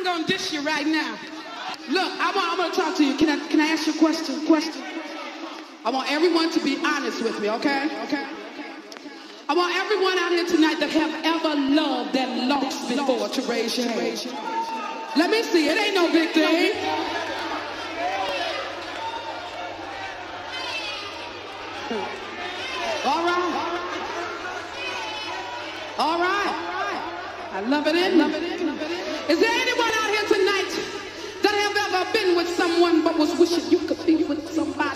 I'm gonna dish you right now. Look, I want, I'm gonna talk to you. Can I, can I ask you a question? Question. I want everyone to be honest with me, okay? Okay. I want everyone out here tonight that have ever loved and lost before to raise your hand. Let me see. It ain't no big thing. All right. All right. I love it in. Love it in. Is there anyone been with someone but was wishing you could be with somebody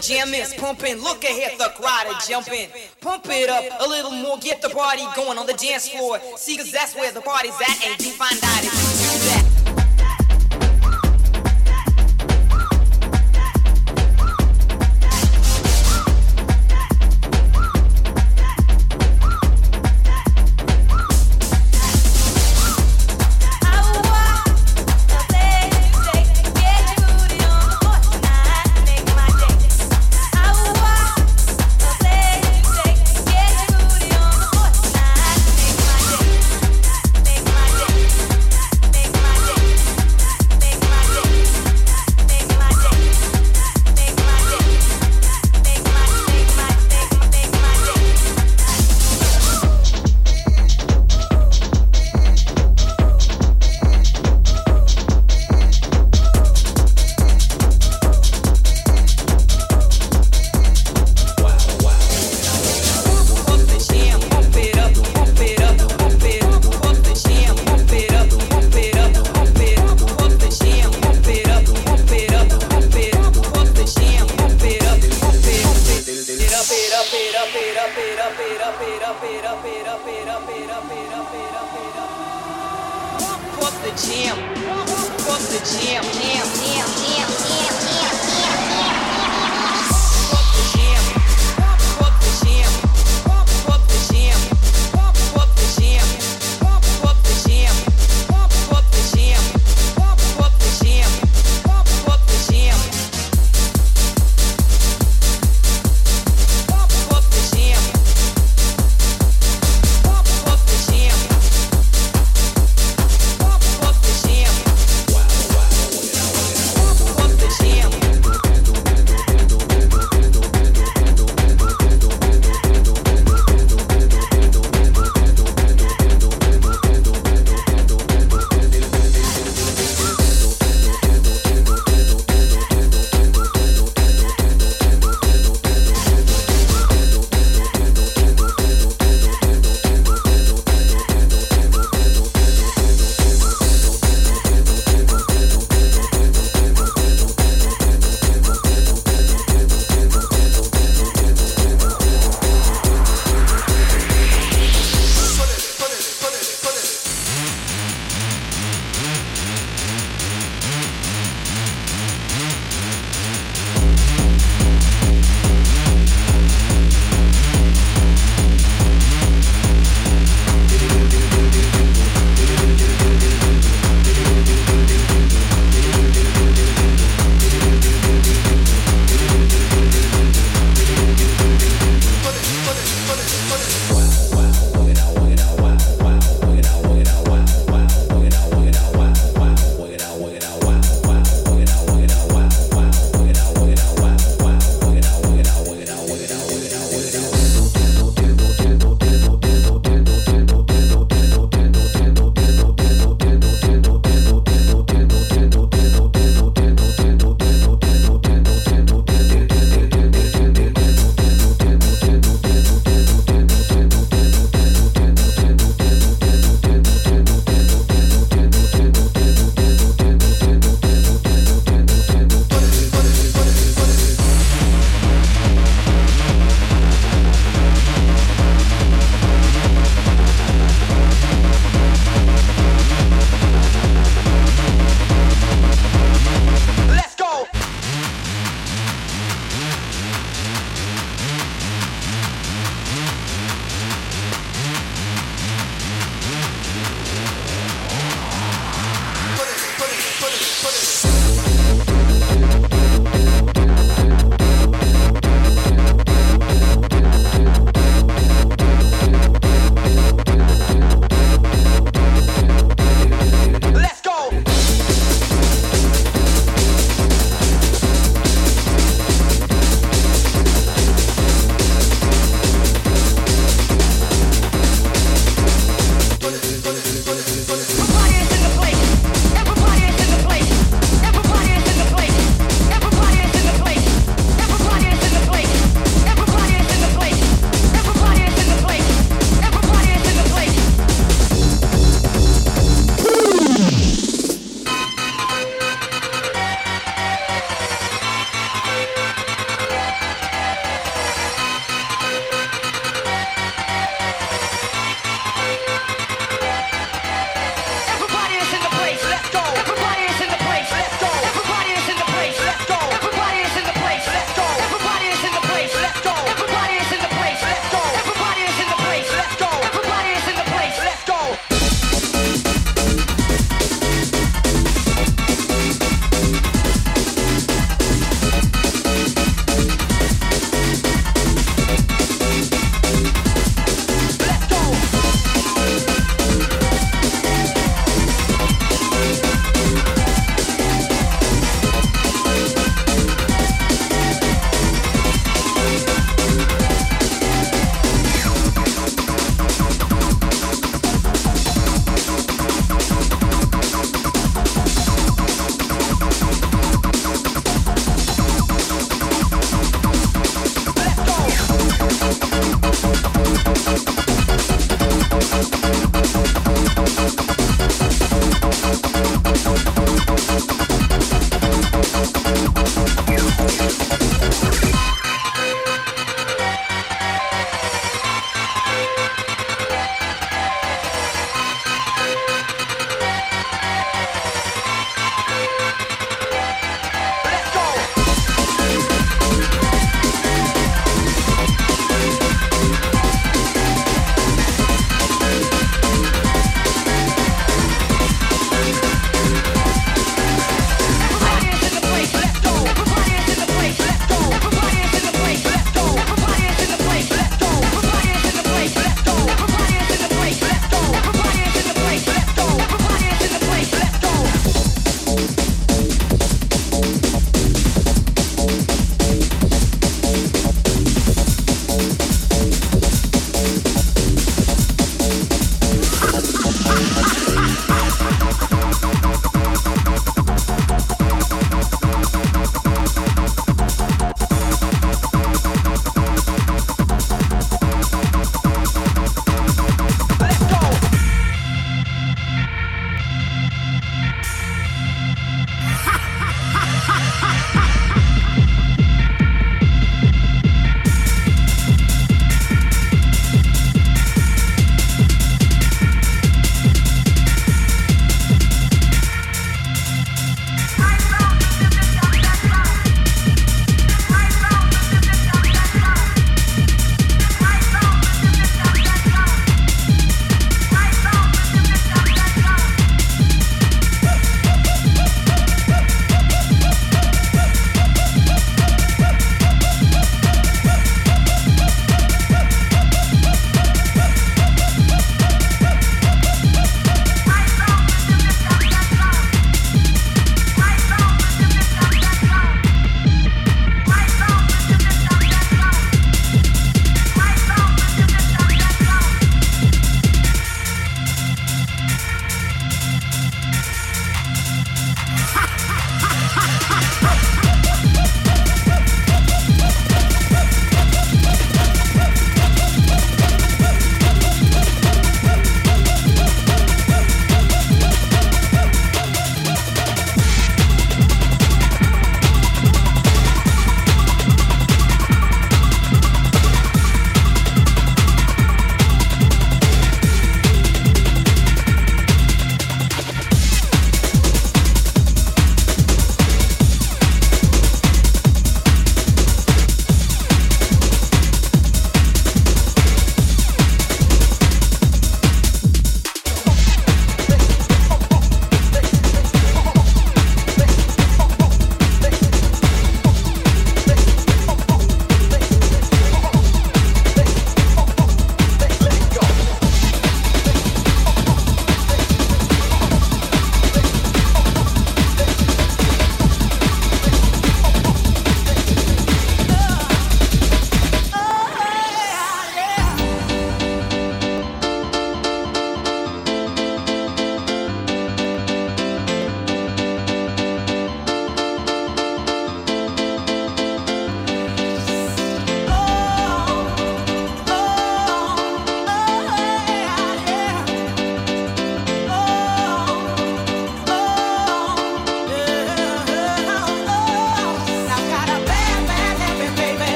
jam is pumping. Look ahead, the crowd are jumping. Pump it up a little more, get the party going on the dance floor. See, cause that's where the party's at, and you find out if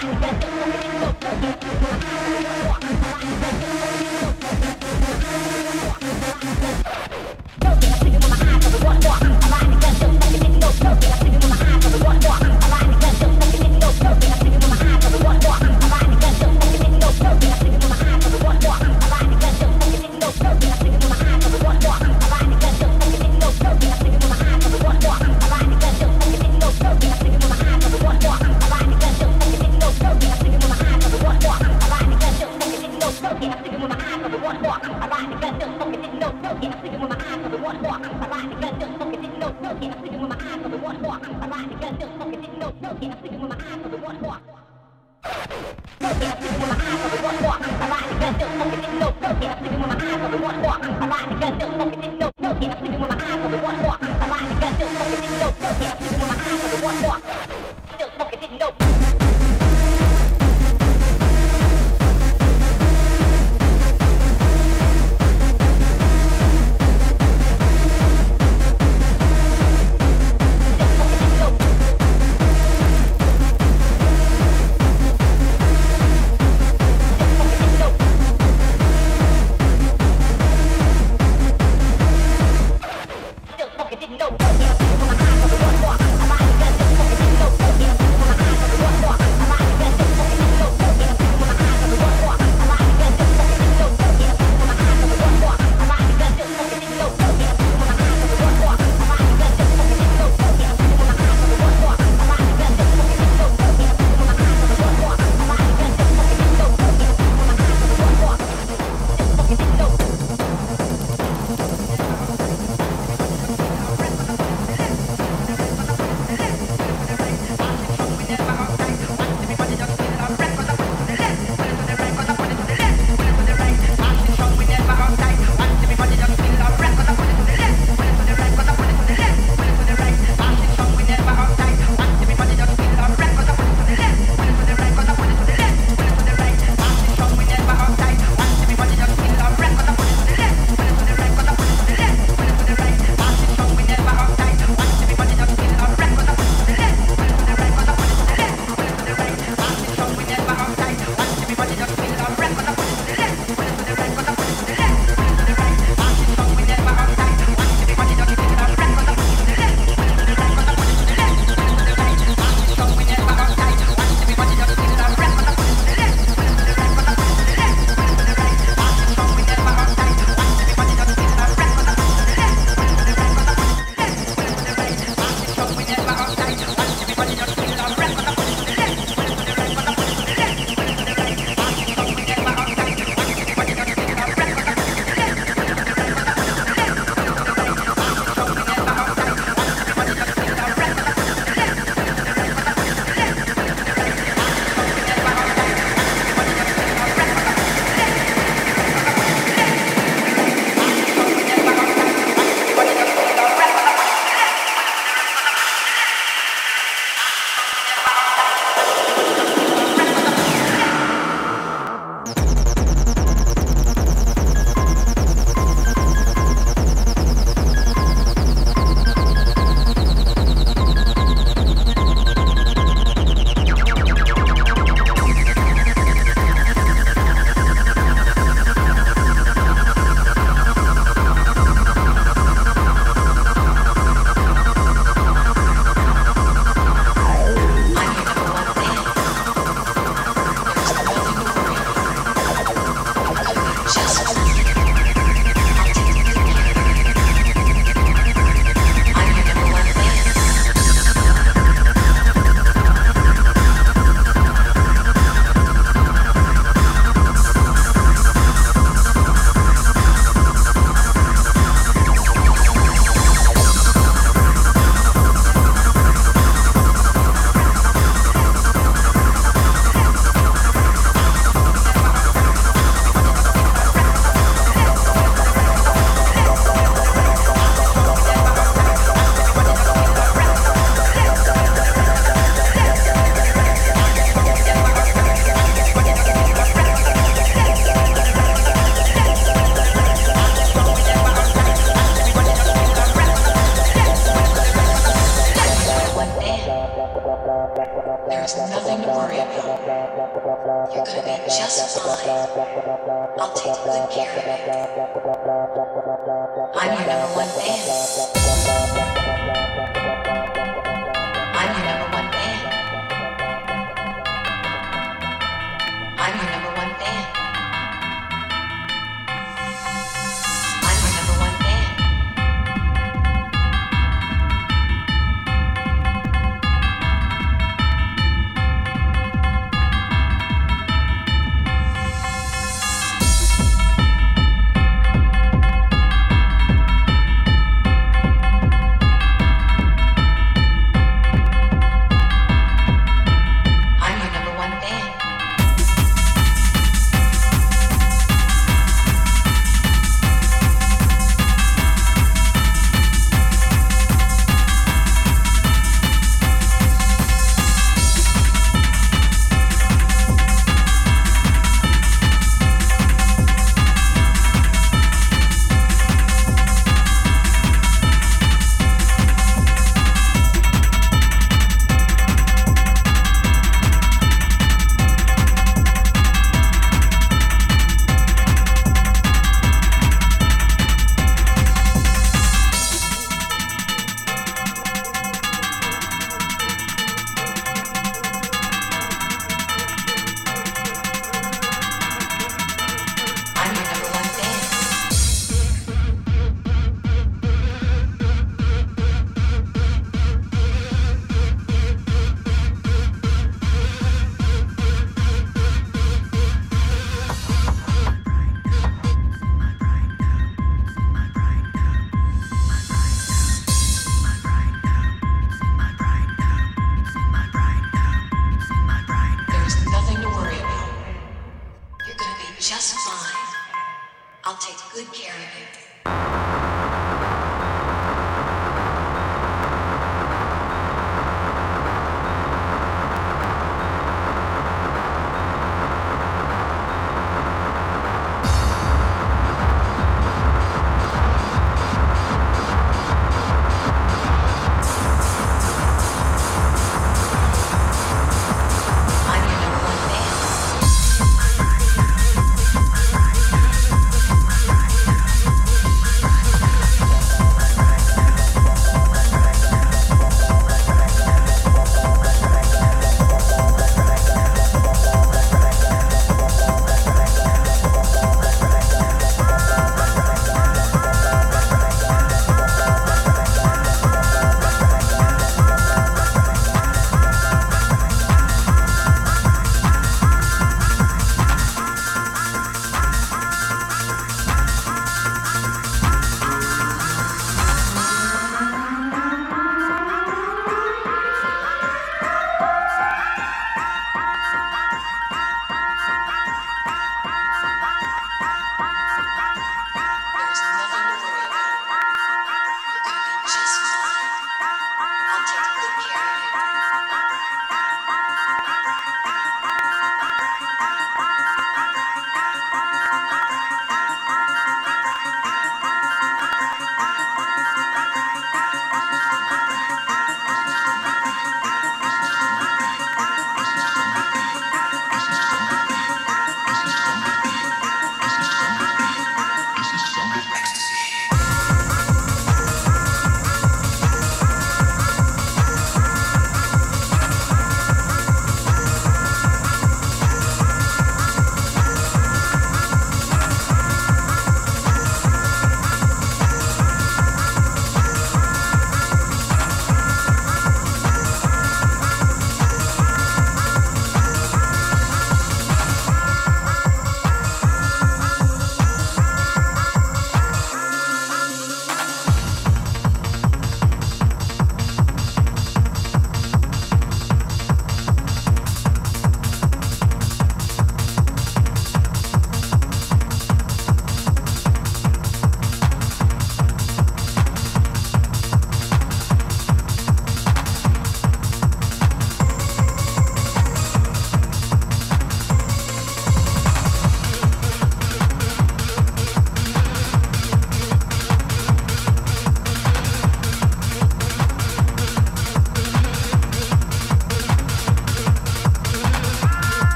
Música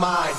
mine.